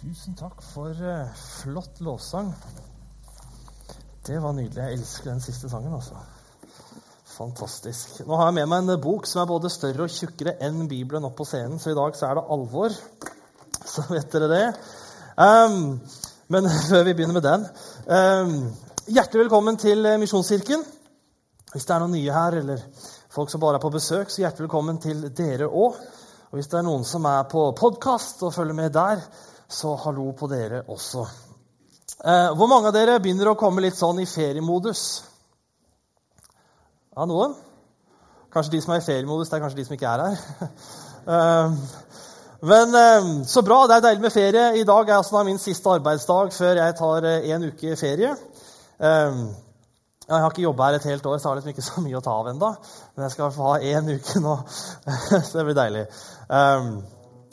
Tusen takk for uh, flott lovsang. Det var nydelig. Jeg elsker den siste sangen. altså. Fantastisk. Nå har jeg med meg en bok som er både større og tjukkere enn Bibelen opp på scenen, så i dag så er det alvor. Så vet dere det. Um, men før vi begynner med den um, Hjertelig velkommen til Misjonskirken. Hvis det er noen nye her, eller folk som bare er på besøk, så hjertelig velkommen til dere òg. Og hvis det er noen som er på podkast og følger med der, så hallo på dere også. Eh, hvor mange av dere begynner å komme litt sånn i feriemodus? Ja, noen? Kanskje de som er i feriemodus, det er kanskje de som ikke er her. eh, men eh, så bra. Det er deilig med ferie. I dag er altså min siste arbeidsdag før jeg tar en uke ferie. Jeg har ikke jobba her et helt år, så jeg har liksom ikke så mye å ta av ennå. Men jeg skal få ha én uke nå, så det blir deilig.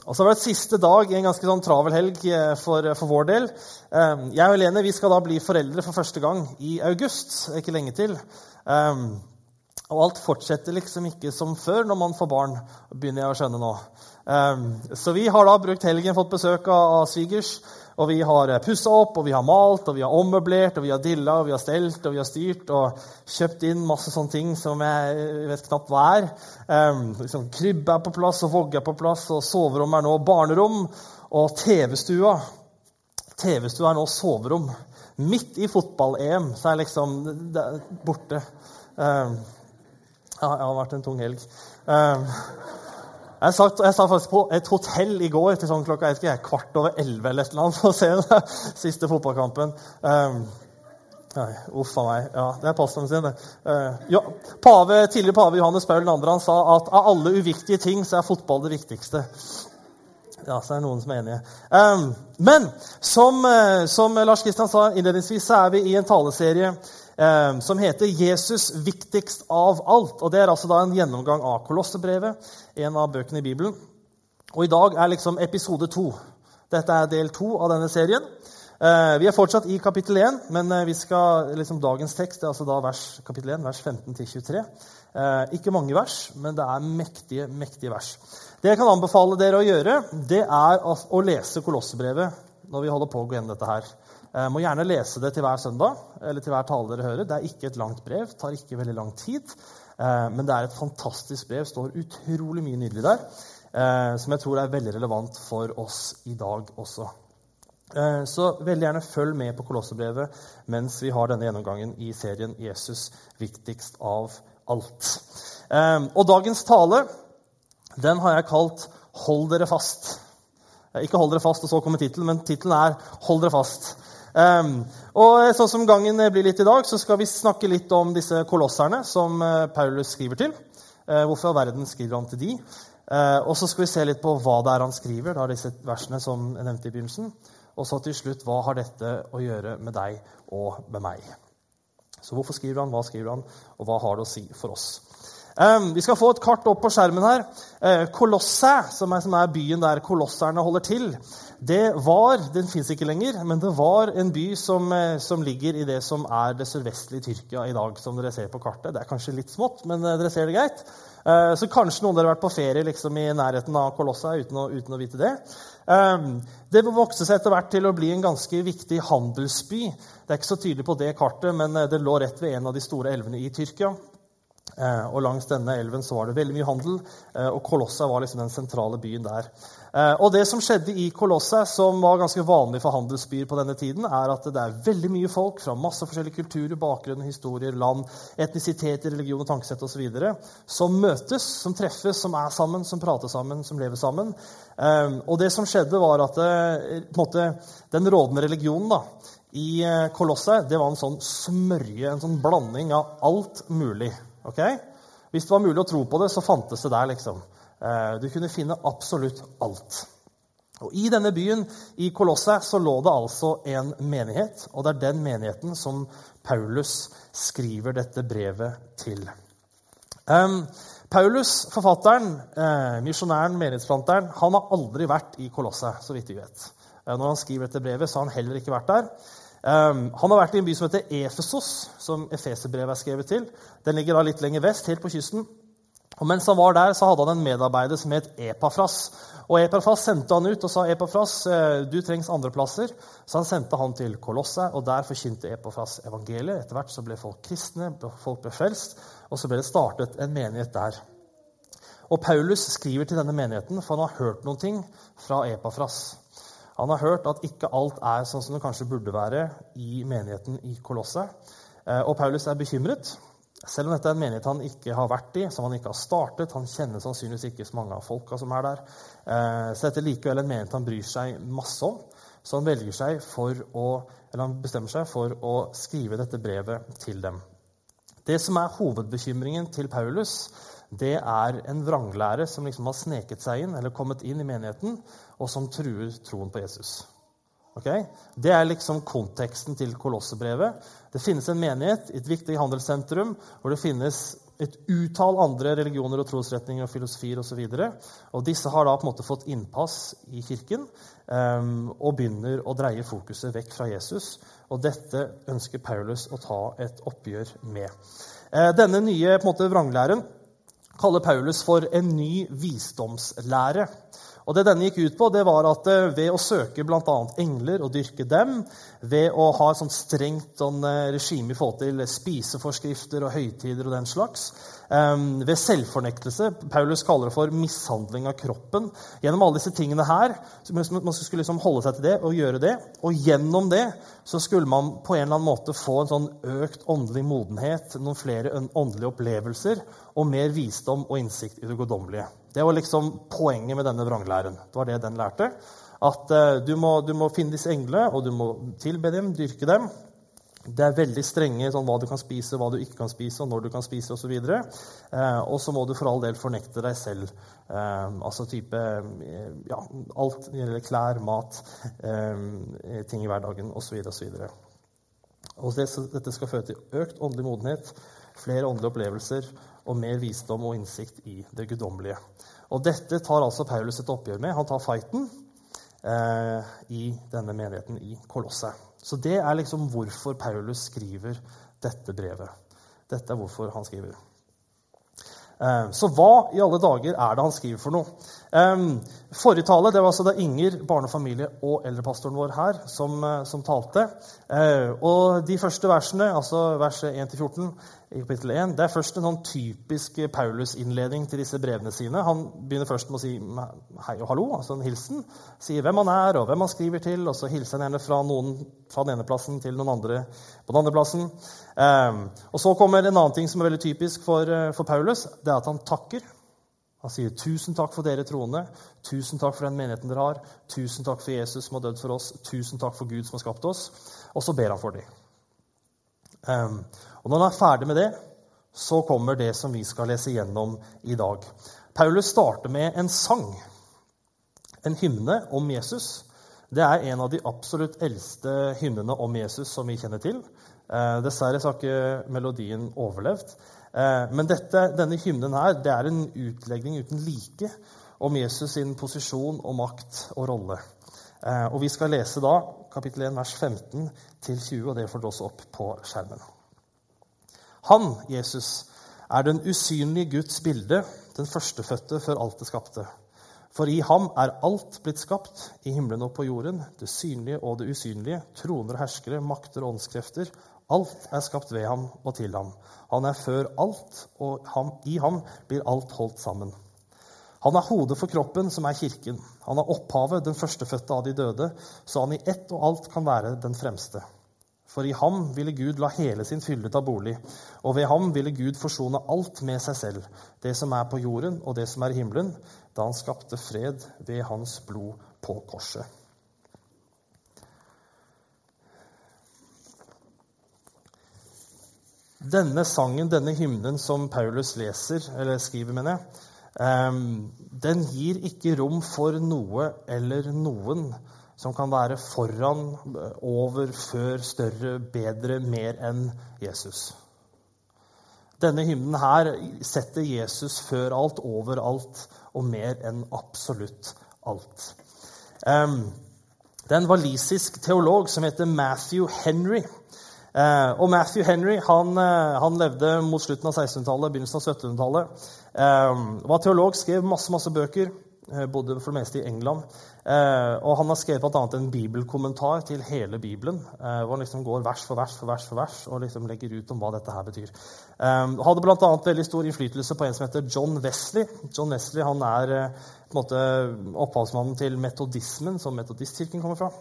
Og så var det siste dag i en ganske sånn travel helg eh, for, for vår del. Um, jeg og Helene vi skal da bli foreldre for første gang i august. Ikke lenge til. Um, og alt fortsetter liksom ikke som før når man får barn, begynner jeg å skjønne nå. så vi har da brukt helgen, fått besøk av svigers. Og vi har eh, pussa opp, og vi har malt, og vi har ommøblert, og vi har dilla, og vi har stelt og vi har styrt og kjøpt inn masse sånne ting som jeg vet knapt hva er. Um, liksom, krybbe er på plass, og vogge er på plass, og soverom er nå barnerom. Og TV-stua TV-stua er nå soverom. Midt i fotball-EM så er liksom det borte. Um, ja, det har vært en tung helg. Um, jeg satt, jeg satt, faktisk på et hotell i går til sånn klokka jeg ikke, kvart over elleve eller annet for å se den siste fotballkampen. Um, nei, uff a meg. Ja, det er pastoren sin, det. Uh, ja, pave, tidligere pave Johannes Paul 2. han sa at av alle uviktige ting så er fotball det viktigste. Ja, så er det noen som er enige. Um, men som, uh, som Lars Kristian sa innledningsvis, så er vi i en taleserie eh, som heter 'Jesus viktigst av alt'. Og Det er altså da en gjennomgang av Kolossebrevet, en av bøkene i Bibelen. Og i dag er liksom episode to. Dette er del to av denne serien. Eh, vi er fortsatt i kapittel 1, men eh, vi skal, liksom dagens tekst er altså da vers, kapittel 1, vers 15-23. Eh, ikke mange vers, men det er mektige, mektige vers. Det jeg kan anbefale dere å gjøre, det er å lese Kolossebrevet når vi holder på å gå gjennom dette her. Jeg eh, må gjerne lese det til hver søndag eller til hver tale dere hører. Det er ikke et langt brev, tar ikke veldig lang tid. Eh, men det er et fantastisk brev. står utrolig mye nydelig der, eh, som jeg tror er veldig relevant for oss i dag også. Så veldig gjerne følg med på Kolossebrevet mens vi har denne gjennomgangen i serien 'Jesus viktigst av alt'. Og dagens tale den har jeg kalt 'Hold dere fast'. Ikke 'Hold dere fast', og så kommer tittelen, men tittelen er 'Hold dere fast'. Um, og sånn som gangen blir litt i dag, så skal vi snakke litt om disse kolosserne som uh, Paulus skriver til. Hvorfor i verden skriver han til de? Og så skal vi se litt på hva det er han skriver, da, disse versene som jeg nevnte i begynnelsen. Og så til slutt hva har dette å gjøre med deg og med meg? Så hvorfor skriver han, hva skriver han, og hva har det å si for oss? Vi skal få et kart opp på skjermen her. Kolosse, som er, byen der kolosserne holder til, det var, den fins ikke lenger, men det var en by som, uh, som, ligger i det som er det sørvestlige Tyrkia i dag. som dere ser på kartet. Det er kanskje litt smått, men uh, dere ser det greit. så kanskje noen av dere har vært på ferie liksom, i nærheten av Kolossa uten, uten, å vite det. Det vokste seg etter hvert til å bli en ganske viktig handelsby. Det er ikke så tydelig på det kartet, men det lå rett ved en av de store elvene i Tyrkia. Eh, og Langs denne elven så var det veldig mye handel, eh, og Kolossa var liksom den sentrale byen der. Eh, og Det som skjedde i Kolossa, som var ganske vanlig for handelsbyer på denne tiden, er at det er veldig mye folk fra masse forskjellige kulturer, bakgrunn, historier, land, etnisiteter, religion og tankesett osv. som møtes, som treffes, som er sammen, som prater sammen, som lever sammen. Og det som skjedde, var at måte, den rådende religionen da, i Kolosset det var en sånn smørje, en sånn blanding av alt mulig. Okay? Hvis det var mulig å tro på det, så fantes det der. liksom. Eh, du kunne finne absolutt alt. Og I denne byen, i Kolosset, så lå det altså en menighet. Og det er den menigheten som Paulus skriver dette brevet til. Um, Paulus, forfatteren, eh, misjonæren, menighetsplanteren, han har aldri vært i Kolosset, så vidt vi vet. Eh, når han skriver dette brevet, så har han heller ikke vært der. Um, han har vært i en by som heter Efesos, som Efeserbrevet er skrevet til. Den ligger da litt lenger vest, helt på kysten. Og Mens han var der, så hadde han en medarbeider som het Epafras. Og Epafras sendte han ut og sa Epafras, eh, du trengs andreplasser. Så han sendte han til Kolosset, og der forkynte Epafras evangeliet. Etter hvert så ble folk kristne, folk ble frelst, og så ble det startet en menighet der. Og Paulus skriver til denne menigheten, for han har hørt noen ting fra Epafras. Han har hørt at ikke alt er sånn som det kanskje burde være i menigheten i Kolosset. Eh, og Paulus er bekymret. Selv om dette er en menighet han ikke har vært i, som han ikke har startet Han kjenner sannsynligvis ikke så mange av folka som er der. Eh, så dette er likevel en menighet han bryr seg masse om. Så han seg å, han bestemmer seg for å skrive dette brevet til dem. Det som er hovedbekymringen til Paulus, det er en vranglære som liksom har sneket seg inn eller kommet inn i menigheten, og som truer troen på Jesus. Okay? Det er liksom konteksten til Kolossebrevet. Det finnes en menighet i et viktig handelssentrum hvor det finnes et utall andre religioner og trosretninger og filosofier osv. Og, så og disse har da på en måte fått innpass i kirken um, og begynner å dreie fokuset vekk fra Jesus. Og dette ønsker Paulus å ta et oppgjør med. Uh, denne nye på en måte, vranglæren kaller Paulus for en ny visdomslære. Og det denne gikk ut på, det var at eh, ved å søke bl.a. engler og dyrke dem, ved å ha et sånt strengt sånn, eh, regime i forhold til spiseforskrifter og høytider og den slags, um, ved selvfornektelse Paulus kaller det for mishandling av kroppen. Gjennom alle disse tingene her Man skulle liksom holde seg til det og gjøre det. Og gjennom det så skulle man på en eller annen måte få en sånn økt åndelig modenhet, noen flere åndelige opplevelser og mer visdom og innsikt i det guddommelige. Det var liksom poenget med denne vranglæren. Det var det den lærte. At uh, du, må, du, må, finne disse englene, og du må tilbe dem, dyrke dem. Det er veldig strenge sånn, hva du kan spise, hva du ikke kan spise, og når du kan spise osv. Og, så uh, og så må du for all del fornekte deg selv. Eh, altså type ja, alt gjelder klær, mat, ting i hverdagen osv. osv. Og det, dette skal føre til økt åndelig modenhet, flere åndelige opplevelser og mer visdom og innsikt i det guddommelige. Og dette tar altså Paulus et oppgjør med. Han tar fighten eh, i denne menigheten i Kolosset. Så det er liksom hvorfor Paulus skriver dette brevet. Dette er hvorfor han skriver. Eh, så hva i alle dager er det han skriver for noe? Eh, forrige tale det var altså da Inger, barnefamilie og eldrepastoren vår her, som, eh, som talte. Og de første versene, altså verset 1-14, i kapittel 1. Det er først en sånn typisk Paulus-innledning til disse brevene sine. Han begynner først med å si hei og hallo, altså en hilsen. Sier hvem han er, og hvem han skriver til. Og så hilser han gjerne fra noen fra den ene plassen til noen andre på den andre plassen. Um, og så kommer en annen ting som er veldig typisk for, uh, for Paulus. Det er at han takker. Han sier 'Tusen takk for dere troende'. 'Tusen takk for den menigheten dere har'. 'Tusen takk for Jesus som har dødd for oss'. 'Tusen takk for Gud som har skapt oss'. Og så ber han for dem. Um, og når han er ferdig med det, så kommer det som vi skal lese gjennom i dag. Paulus starter med en sang, en hymne om Jesus. Det er en av de absolutt eldste hymnene om Jesus som vi kjenner til. Eh, dessverre har ikke melodien overlevd. Eh, men dette, denne hymnen her, det er en utlegning uten like om Jesus sin posisjon og makt og rolle. Eh, og Vi skal lese da kapittel 1, vers 15 20, og det får dere også opp på skjermen. Han, Jesus, er den usynlige Guds bilde, den førstefødte før alt det skapte. For i ham er alt blitt skapt, i himmelen og på jorden, det synlige og det usynlige, troner og herskere, makter og åndskrefter. Alt er skapt ved ham og til ham. Han er før alt, og ham, i ham blir alt holdt sammen. Han er hodet for kroppen, som er kirken. Han er opphavet, den førstefødte av de døde, så han i ett og alt kan være den fremste. For i ham ville Gud la hele sin fylde ta bolig, og ved ham ville Gud forsone alt med seg selv, det som er på jorden og det som er i himmelen, da han skapte fred ved hans blod på korset. Denne sangen, denne hymnen som Paulus leser, eller skriver, mener jeg, ehm, den gir ikke rom for noe eller noen som kan være foran, over, før, større, bedre, mer enn Jesus. Denne hymnen her setter Jesus før alt, over alt og mer enn absolutt alt. Um, det er en walisisk teolog som heter Matthew Henry. Eh, og Matthew Henry han, eh, han levde mot slutten av 1600-tallet, begynnelsen av 1700-tallet. Eh, var teolog, skrev masse, masse bøker. Bodde for det meste i England. Og han har skrevet bl.a. en bibelkommentar til hele Bibelen. Hvor han liksom går vers for vers for vers for vers og liksom legger ut om hva dette her betyr. Eh, hadde bl.a. veldig stor innflytelse på en som heter John Wesley. John Wesley han er på en måte opphavsmannen til metodismen, som metodistkirken kommer fra.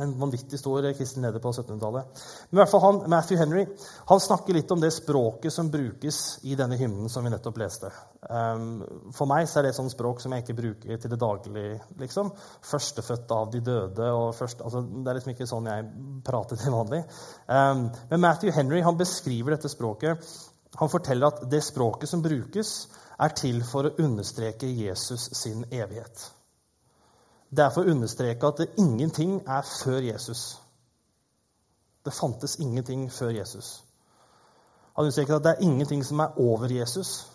En vanvittig stor kristen leder på 1700-tallet. Men i hvert fall han, Matthew Henry han snakker litt om det språket som brukes i denne hymnen som vi nettopp leste. Um, for meg så er det et sånt språk som jeg ikke bruker til det daglige. liksom. Førstefødt av de døde. og først, altså, Det er liksom ikke sånn jeg prater til vanlig. Um, men Matthew Henry han beskriver dette språket. Han forteller at det språket som brukes, er til for å understreke Jesus sin evighet. Det er for å understreke at det ingenting er før Jesus. Det fantes ingenting før Jesus. Han understreker at det er ingenting som er over Jesus.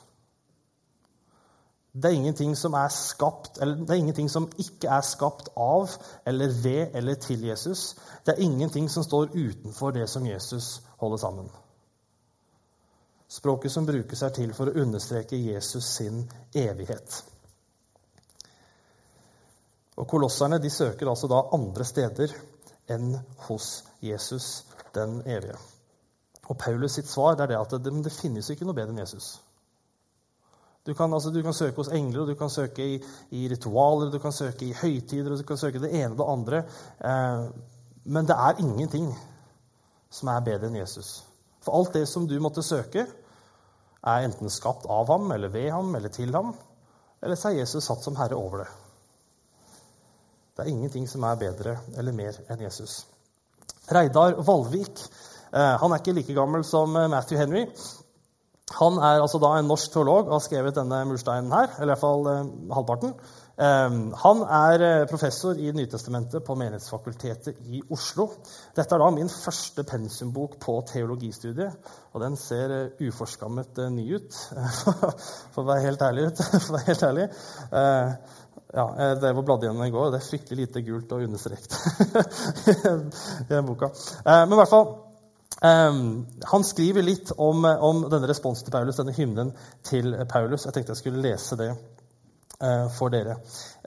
Det er ingenting som er skapt, eller det er ingenting som ikke er skapt av eller ved eller til Jesus. Det er ingenting som står utenfor det som Jesus holder sammen. Språket som brukes, er til for å understreke Jesus sin evighet. Og Kolosserne de søker altså da andre steder enn hos Jesus den evige. Og Paulus sitt svar det er det at det, det finnes ikke noe bedre enn Jesus. Du kan, altså, du kan søke hos engler, og du kan søke i, i, ritualer, du kan søke i høytider, og du kan søke det ene og det andre. Eh, men det er ingenting som er bedre enn Jesus. For alt det som du måtte søke, er enten skapt av ham, eller ved ham, eller til ham, eller så er Jesus satt som herre over det. Det er ingenting som er bedre eller mer enn Jesus. Reidar Valvik eh, han er ikke like gammel som eh, Matthew Henry. Han er altså da en norsk teolog og har skrevet denne mursteinen her. eller i hvert fall eh, halvparten. Han er professor i Nytestamentet på Menighetsfakultetet i Oslo. Dette er da min første pensumbok på teologistudiet, og den ser uforskammet ny ut, for å være helt ærlig. Ut, For å være helt ærlig. Ja, jeg drev og gjennom i går, og det er fryktelig lite gult og understreket i boka. Eh, men i hvert fall um, Han skriver litt om, om, denne responsen til Paulus, denne hymnen til Paulus. Jeg tenkte jeg skulle lese det uh, for dere.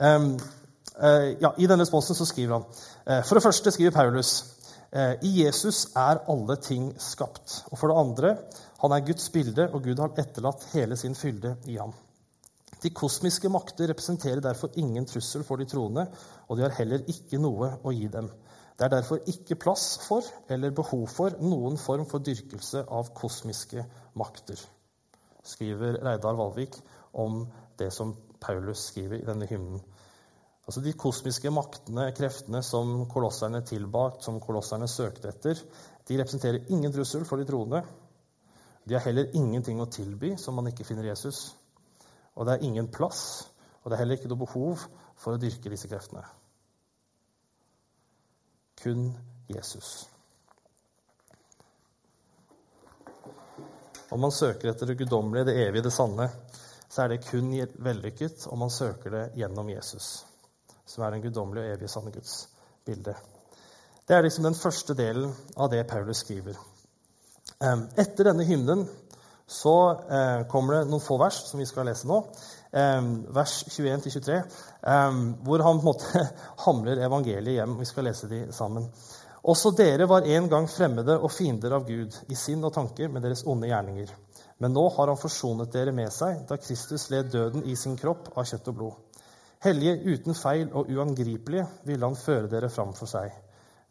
Um, uh, ja, I denne responsen så skriver han For det første skriver Paulus i Jesus er alle ting skapt. Og for det andre han er Guds bilde, og Gud har etterlatt hele sin fylde i ham. De kosmiske makter representerer derfor ingen trussel for de troende, og de har heller ikke noe å gi dem. Det er derfor ikke plass for eller behov for noen form for dyrkelse av kosmiske makter, skriver Reidar Valvik om det som Paulus skriver i denne hymnen. Altså De kosmiske maktene, kreftene som kolosserne tilbake, som kolosserne søkte etter, de representerer ingen trussel for de troende. De har heller ingenting å tilby som man ikke finner Jesus. Og det er ingen plass, og det er heller ikke noe behov for å dyrke disse kreftene. Kun Jesus. Om man søker etter det guddommelige, det evige, det sanne, så er det kun vellykket om man søker det gjennom Jesus, som er den guddommelige og evige sanne Guds bilde. Det er liksom den første delen av det Paulus skriver. Etter denne hymnen så eh, kommer det noen få vers som vi skal lese nå. Eh, vers 21-23, eh, hvor han på en måte hamler evangeliet hjem. Vi skal lese de sammen. Også dere var en gang fremmede og fiender av Gud i sinn og tanke med deres onde gjerninger. Men nå har han forsonet dere med seg, da Kristus led døden i sin kropp av kjøtt og blod. Hellige, uten feil og uangripelige ville han føre dere fram for seg.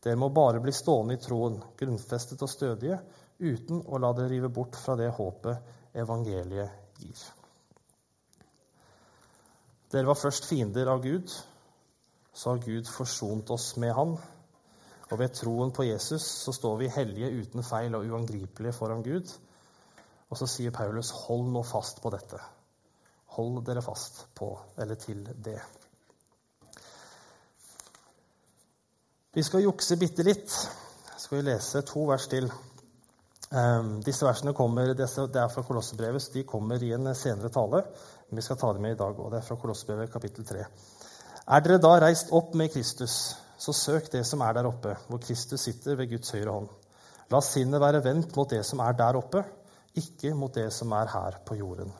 Dere må bare bli stående i troen, grunnfestet og stødige, uten å la det rive bort fra det håpet evangeliet gir. Dere var først fiender av Gud. Så har Gud forsont oss med Han. Og ved troen på Jesus så står vi hellige uten feil og uangripelige foran Gud. Og så sier Paulus, hold nå fast på dette. Hold dere fast på, eller til det. Vi skal jukse bitte litt. Skal vi lese to vers til. Um, disse versene kommer, det er fra Kolossebrevet, så de kommer i en senere tale. Men vi skal ta dem med i dag, og det er fra Kolossebrevet kapittel 3. Er dere da reist opp med Kristus, så søk det som er der oppe, hvor Kristus sitter ved Guds høyre hånd. La sinnet være vendt mot det som er der oppe, ikke mot det som er her på jorden.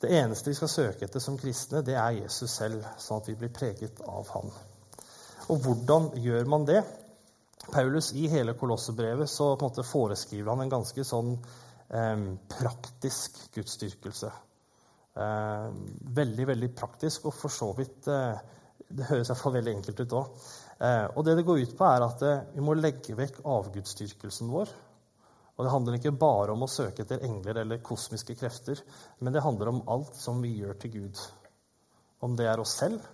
Det eneste vi skal søke etter som kristne, det er Jesus selv, sånn at vi blir preget av han. Og hvordan gjør man det? Paulus i hele Kolossebrevet så på en måte foreskriver han en ganske sånn eh, praktisk gudsdyrkelse. Eh, veldig, veldig praktisk, og for så vidt eh, Det høres iallfall veldig enkelt ut òg. Eh, og det det går ut på, er at eh, vi må legge vekk avgudsdyrkelsen vår. Og det handler ikke bare om å søke etter engler eller kosmiske krefter, men det handler om alt som vi gjør til Gud. Om det er oss selv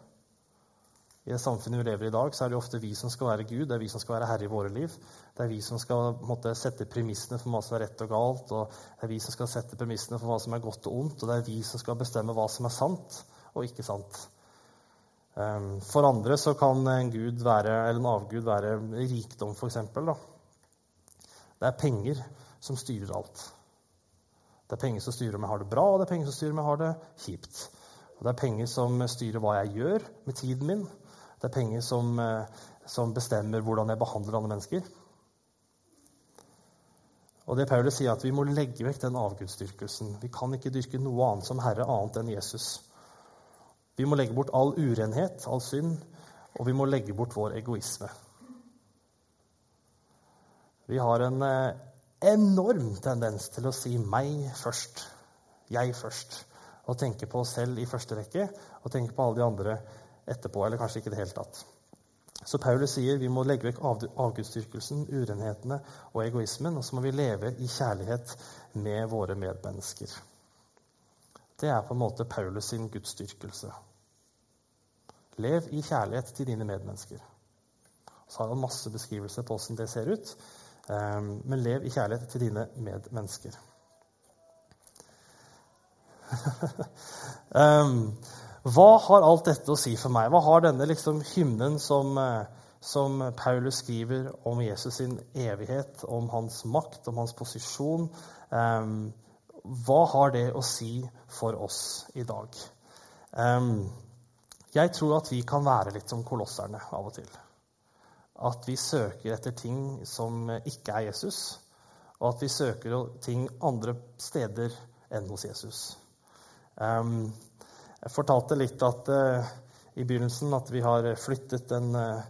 i det samfunnet vi lever i i dag, så er det ofte vi som skal være Gud, det er vi som skal være herre i våre liv. Det er vi som skal måtte, sette premissene for hva som er rett og galt, og det er vi som skal sette premissene for hva som er godt og ondt, og det er vi som skal bestemme hva som er sant og ikke sant. Ehm, for andre så kan en gud være, eller en avgud være rikdom, f.eks. Det er penger som styrer alt. Det er penger som styrer om jeg har det bra, og det er penger som styrer om jeg har det kjipt. Og det er penger som styrer hva jeg gjør med tiden min. Det er penger som, eh, som bestemmer hvordan jeg behandler andre mennesker. Og det Paulus sier, at vi må legge vekk den avgudsdyrkelsen. Vi kan ikke dyrke noe annet som Herre annet enn Jesus. Vi må legge bort all urenhet, all synd, og vi må legge bort vår egoisme. Vi har en eh, enorm tendens til å si 'meg først', 'jeg først', og tenke på oss selv i første rekke og tenke på alle de andre etterpå, eller kanskje ikke i det hele tatt. Så Paulus sier vi må legge vekk avgudsdyrkelsen, urenhetene og egoismen, og så må vi leve i kjærlighet med våre medmennesker. Det er på en måte Paulus sin gudsdyrkelse. Lev i kjærlighet til dine medmennesker. Så har han masse beskrivelser på hvordan det ser ut. Ehm, men lev i kjærlighet til dine medmennesker. um, hva har alt dette å si for meg? Hva har denne liksom, hymnen som, eh, som, Paulus skriver om Jesus sin evighet, om hans makt, om hans posisjon um, Hva har det å si for oss i dag? Um, jeg tror at vi kan være litt som kolosserne av og til. At vi søker etter ting som ikke er Jesus, og at vi søker ting andre steder enn hos Jesus. Um, jeg fortalte litt at, uh, i begynnelsen at vi har flyttet den uh,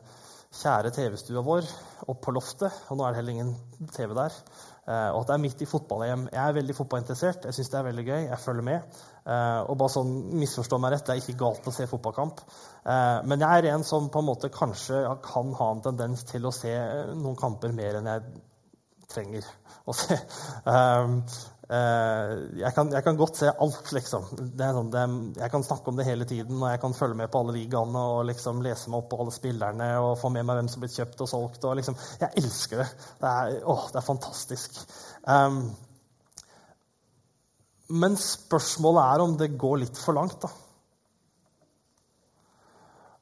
kjære TV-stua vår opp på loftet, og nå er det heller ingen TV der. Uh, og at det er midt i fotball-EM. Jeg er veldig fotballinteressert. Jeg syns det er veldig gøy. Jeg følger med. Og bare sånn, misforstå meg rett, det er ikke galt å se fotballkamp. Men jeg er en som på en måte kanskje kan ha en tendens til å se noen kamper mer enn jeg trenger å se. Um, jeg, kan, jeg, kan, godt se alt, liksom. Sånn, det, jeg kan snakke om det hele tiden, og jeg kan følge med på alle ligaene og liksom lese meg opp på alle spillerne og få med meg hvem som blir kjøpt og solgt. Og liksom, jeg elsker det. Det er, å, det er fantastisk. Um, men spørsmålet er om det går litt for langt. da.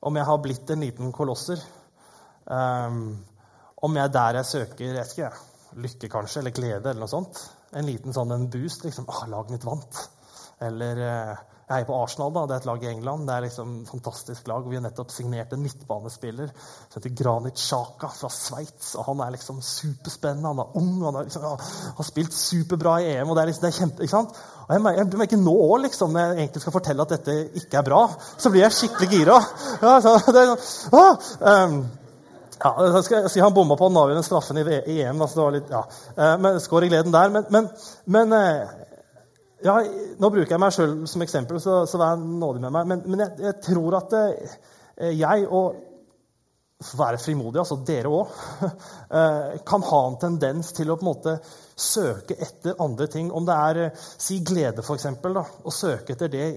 Om jeg har blitt en liten kolosser. Um, om jeg er der jeg søker jeg ikke, lykke kanskje, eller glede eller noe sånt. En liten sånn en boost. liksom, ah, 'Laget mitt vant.' Eller eh, jeg er på Arsenal, da. Det er et lag i England. Det er liksom et fantastisk lag. Vi har nettopp signert en midtbanespiller som heter Granit Xhaka fra Sveits. Og han er liksom superspennende. Han er ung, han er liksom, har spilt superbra i EM. og Det er, liksom, det er kjempe, ikke sant? Og jeg, jeg, jeg ikke nå òg, liksom, når jeg egentlig skal fortelle at dette ikke er bra, så blir jeg skikkelig gira. Ja, så, det, ah, um, ja, jeg skal si Han bomma på den avgjørende straffen i EM. Altså det var litt, ja. Eh, men Skår i gleden der. Men, men, men eh, ja, Nå bruker jeg meg sjøl som eksempel, så, så vær nådig med meg. Men, men jeg, jeg, tror at eh, jeg og være frimodig, altså dere òg, kan ha en tendens til å på en måte søke etter andre ting. Om det er si glede, f.eks., å søke etter det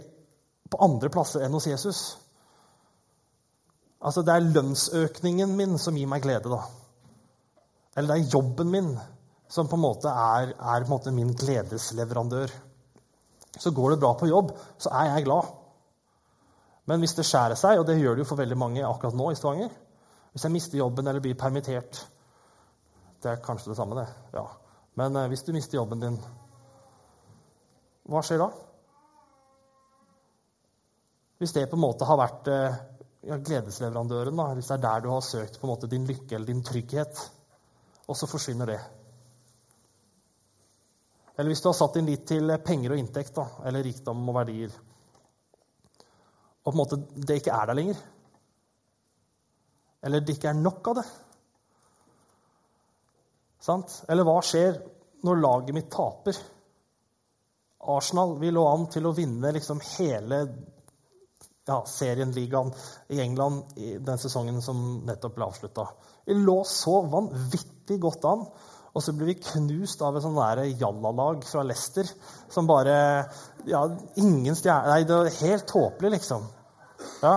på andre plasser enn hos Jesus. Altså, Det er lønnsøkningen min som gir meg glede. da. Eller det er jobben min som på en måte er, er en måte min gledesleverandør. Så går det bra på jobb, så er jeg glad. Men hvis det skjærer seg, og det gjør det jo for veldig mange akkurat nå i Stavanger Hvis jeg mister jobben eller blir permittert Det er kanskje det samme, det. ja. Men eh, hvis du mister jobben din, hva skjer da? Hvis det på en måte har vært eh, ja, gledesleverandøren, da, hvis det er der du har søkt på en måte din lykke eller din trygghet, og så forsvinner det. Eller hvis du har satt inn litt til penger og inntekt, da, eller rikdom og verdier, og på en måte det ikke er der lenger, eller det ikke er nok av det Sant? Eller hva skjer når laget mitt taper? Arsenal vi lå an til å vinne liksom hele ja, serien, ligaen, i England i den sesongen som nettopp ble avslutta. Vi lå så vanvittig godt an. Og så ble vi knust av et sånn jallalag fra Leicester som bare Ja, ingen stjerne Nei, det var helt tåpelig, liksom. Ja,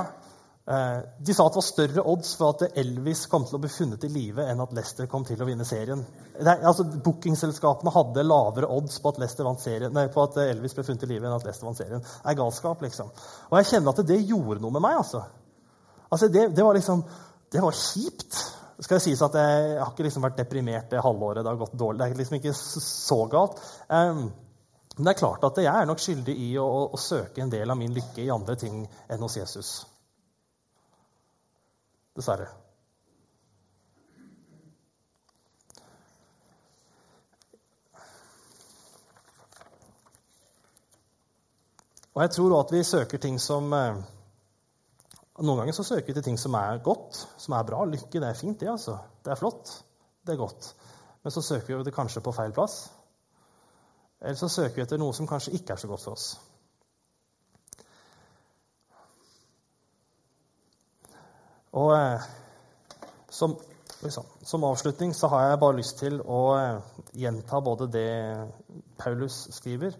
de sa at det var større odds for at Elvis kom til å bli funnet i live enn at Leicester kom til å vinne serien. Nei, altså, Bookingselskapene hadde lavere odds på at, serien, nei, på at, Elvis ble funnet i live enn at Leicester vant serien. Det er galskap, liksom. Og jeg kjenner at det gjorde noe med meg. altså. Altså, det, det var liksom Det var kjipt. Skal det sies at jeg, jeg har ikke liksom vært deprimert det halvåret. Det har gått dårlig. Det er liksom ikke så galt. Um, men det er klart at jeg er nok skyldig i å, å, å søke en del av min lykke i andre ting enn hos Jesus. Dessverre. Og jeg tror også at vi søker ting som eh, Noen ganger så søker vi til ting som er godt, som er bra. Lykke, det er fint, det. altså. Det er flott. Det er godt. Men så søker vi det kanskje på feil plass. Eller så søker vi etter noe som kanskje ikke er så godt for oss. Og eh, som, liksom, som, avslutning så har jeg bare lyst til å eh, gjenta både det Paulus skriver,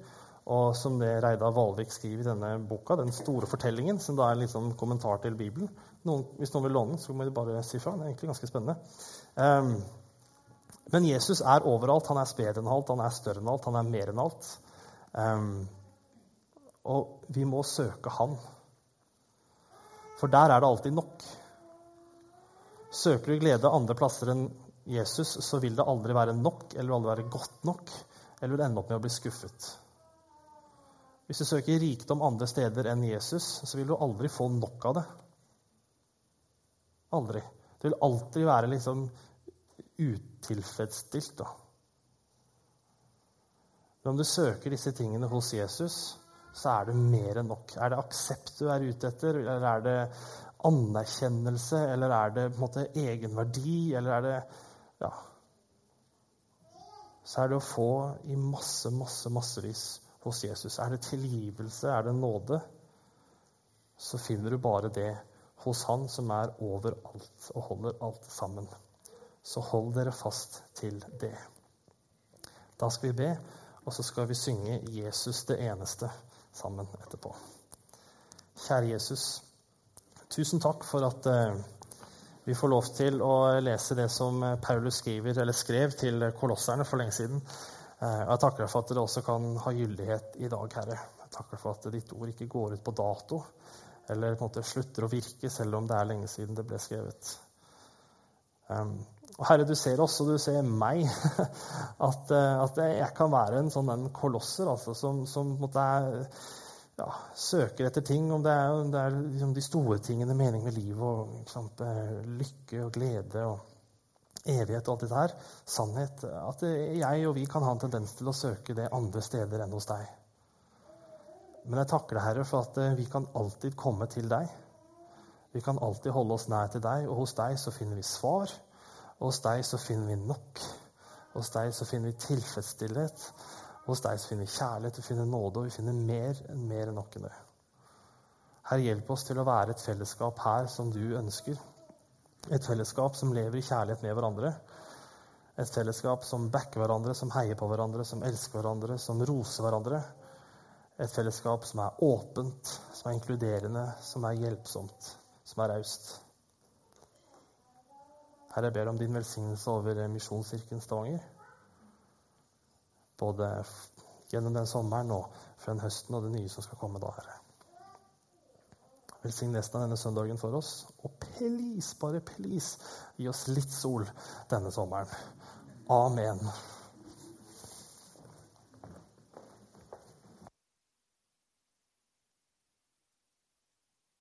og som det Reidar Valvik skriver i denne boka, den store fortellingen, som da er liksom kommentar til Bibelen. Noen, hvis noen vil låne den, så må de bare si fra. Det er egentlig ganske spennende. Um, men Jesus er overalt. Han er bedre enn alt, han er større enn alt, han er mer enn alt. Um, og vi må søke Han. For der er det alltid nok. Søker du glede andre plasser enn Jesus, så vil det aldri være nok eller aldri være godt nok, eller vil ende opp med å bli skuffet. Hvis du søker rikdom andre steder enn Jesus, så vil du aldri få nok av det. Aldri. Det vil alltid være liksom utilfredsstilt. da. Men om du søker disse tingene hos Jesus, så er det mer enn nok. Er det aksept du er ute etter, eller er det anerkjennelse, eller er det på en måte egenverdi, eller er det Ja. Så er det å få i masse, masse, massevis hos Jesus. Er det tilgivelse, er det nåde, så finner du bare det hos Han som er overalt og holder alt sammen. Så hold dere fast til det. Da skal vi be, og så skal vi synge 'Jesus det eneste' sammen etterpå. Kjære Jesus. Tusen takk for at eh, vi får lov til å lese det som eh, Paulus skriver, skrev til kolosserne for lenge siden. Eh, jeg takker deg for at det også kan ha gyldighet i dag, Herre. Jeg takker deg for at ditt ord ikke går ut på dato, eller på en måte slutter å virke, selv om det er lenge siden det ble skrevet. Um, og Herre, du ser også, du ser meg, at, at jeg kan være en sånn en kolosser altså, som, som måtte, er ja, søker etter ting, om det er, det er liksom de store tingene, mening med livet, og sant, lykke og glede og evighet og alt dette her, sannhet At jeg og vi kan ha en tendens til å søke det andre steder enn hos deg. Men jeg takker deg, Herre, for at eh, vi kan alltid komme til deg. Vi kan alltid holde oss nær til deg, og hos deg så finner vi svar. Og hos deg så finner vi nok. Hos deg så finner vi tilfredsstillhet. Hos deg finner vi kjærlighet, vi finner nåde, og vi finner mer enn mer enn nok enn det. Herre, hjelp oss til å være et fellesskap her som du ønsker. Et fellesskap som lever i kjærlighet med hverandre. Et fellesskap som backer hverandre, som heier på hverandre, som elsker hverandre, som roser hverandre. Et fellesskap som er åpent, som er inkluderende, som er hjelpsomt, som er raust. Herre, jeg ber om din velsignelse over Misjonskirken Stavanger både gjennom den sommeren og fra den høsten og det nye som skal komme da, Herre. Velsign resten av denne søndagen for oss. Og please, bare please, gi oss litt sol denne sommeren. Amen.